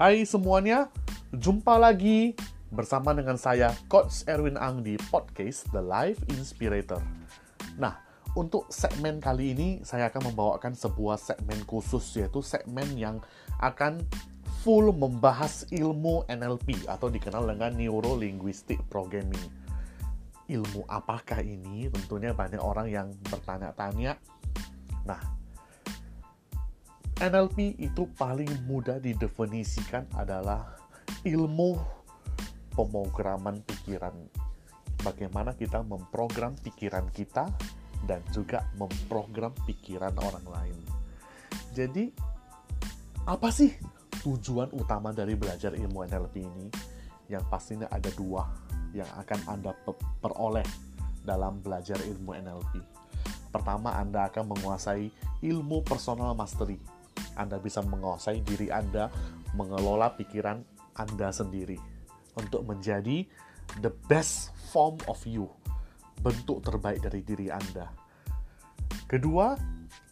Hai semuanya, jumpa lagi bersama dengan saya Coach Erwin Ang di podcast The Life Inspirator. Nah, untuk segmen kali ini saya akan membawakan sebuah segmen khusus yaitu segmen yang akan full membahas ilmu NLP atau dikenal dengan Neuro Linguistic Programming. Ilmu apakah ini? Tentunya banyak orang yang bertanya-tanya. Nah, NLP itu paling mudah didefinisikan adalah ilmu pemrograman pikiran. Bagaimana kita memprogram pikiran kita dan juga memprogram pikiran orang lain. Jadi, apa sih tujuan utama dari belajar ilmu NLP ini? Yang pastinya ada dua yang akan Anda peroleh dalam belajar ilmu NLP. Pertama, Anda akan menguasai ilmu personal mastery anda bisa menguasai diri Anda, mengelola pikiran Anda sendiri untuk menjadi the best form of you, bentuk terbaik dari diri Anda. Kedua,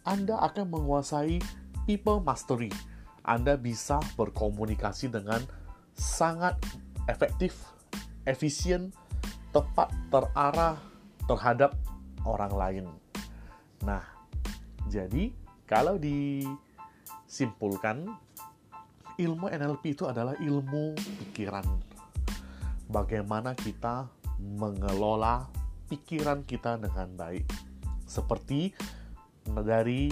Anda akan menguasai people mastery. Anda bisa berkomunikasi dengan sangat efektif, efisien, tepat terarah terhadap orang lain. Nah, jadi kalau di simpulkan, ilmu NLP itu adalah ilmu pikiran. Bagaimana kita mengelola pikiran kita dengan baik. Seperti dari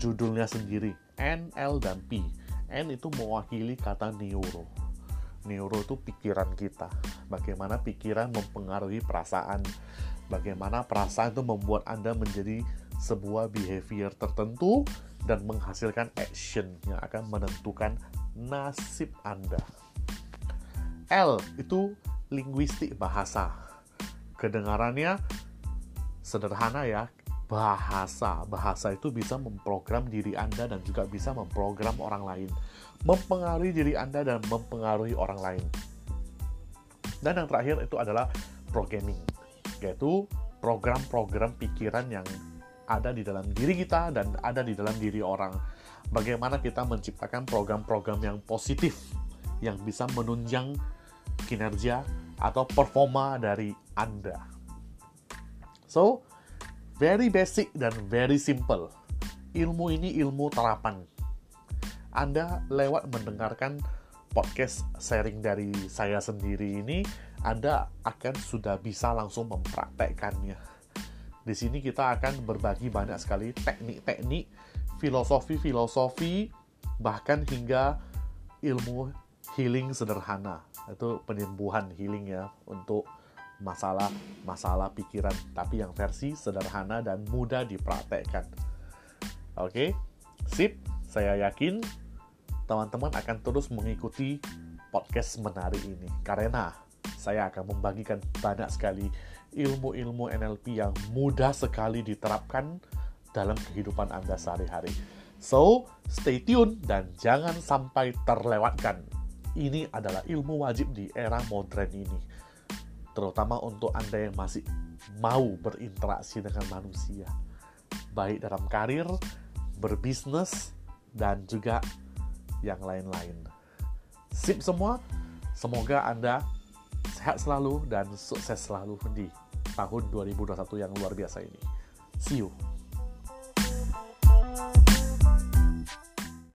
judulnya sendiri, N, dan P. N itu mewakili kata neuro. Neuro itu pikiran kita. Bagaimana pikiran mempengaruhi perasaan. Bagaimana perasaan itu membuat Anda menjadi sebuah behavior tertentu dan menghasilkan action yang akan menentukan nasib Anda. L itu linguistik bahasa. Kedengarannya sederhana ya, bahasa. Bahasa itu bisa memprogram diri Anda dan juga bisa memprogram orang lain. Mempengaruhi diri Anda dan mempengaruhi orang lain. Dan yang terakhir itu adalah programming, yaitu program-program pikiran yang ada di dalam diri kita dan ada di dalam diri orang. Bagaimana kita menciptakan program-program yang positif yang bisa menunjang kinerja atau performa dari Anda. So, very basic dan very simple. Ilmu ini ilmu terapan. Anda lewat mendengarkan podcast sharing dari saya sendiri ini, Anda akan sudah bisa langsung mempraktekkannya di sini kita akan berbagi banyak sekali teknik-teknik, filosofi-filosofi, bahkan hingga ilmu healing sederhana. Itu penyembuhan healing ya untuk masalah-masalah pikiran, tapi yang versi sederhana dan mudah dipraktekkan. Oke, sip. Saya yakin teman-teman akan terus mengikuti podcast menarik ini karena saya akan membagikan banyak sekali ilmu-ilmu NLP yang mudah sekali diterapkan dalam kehidupan Anda sehari-hari. So, stay tune dan jangan sampai terlewatkan. Ini adalah ilmu wajib di era modern ini. Terutama untuk Anda yang masih mau berinteraksi dengan manusia. Baik dalam karir, berbisnis, dan juga yang lain-lain. Sip semua, semoga Anda sehat selalu dan sukses selalu di tahun 2021 yang luar biasa ini. See you.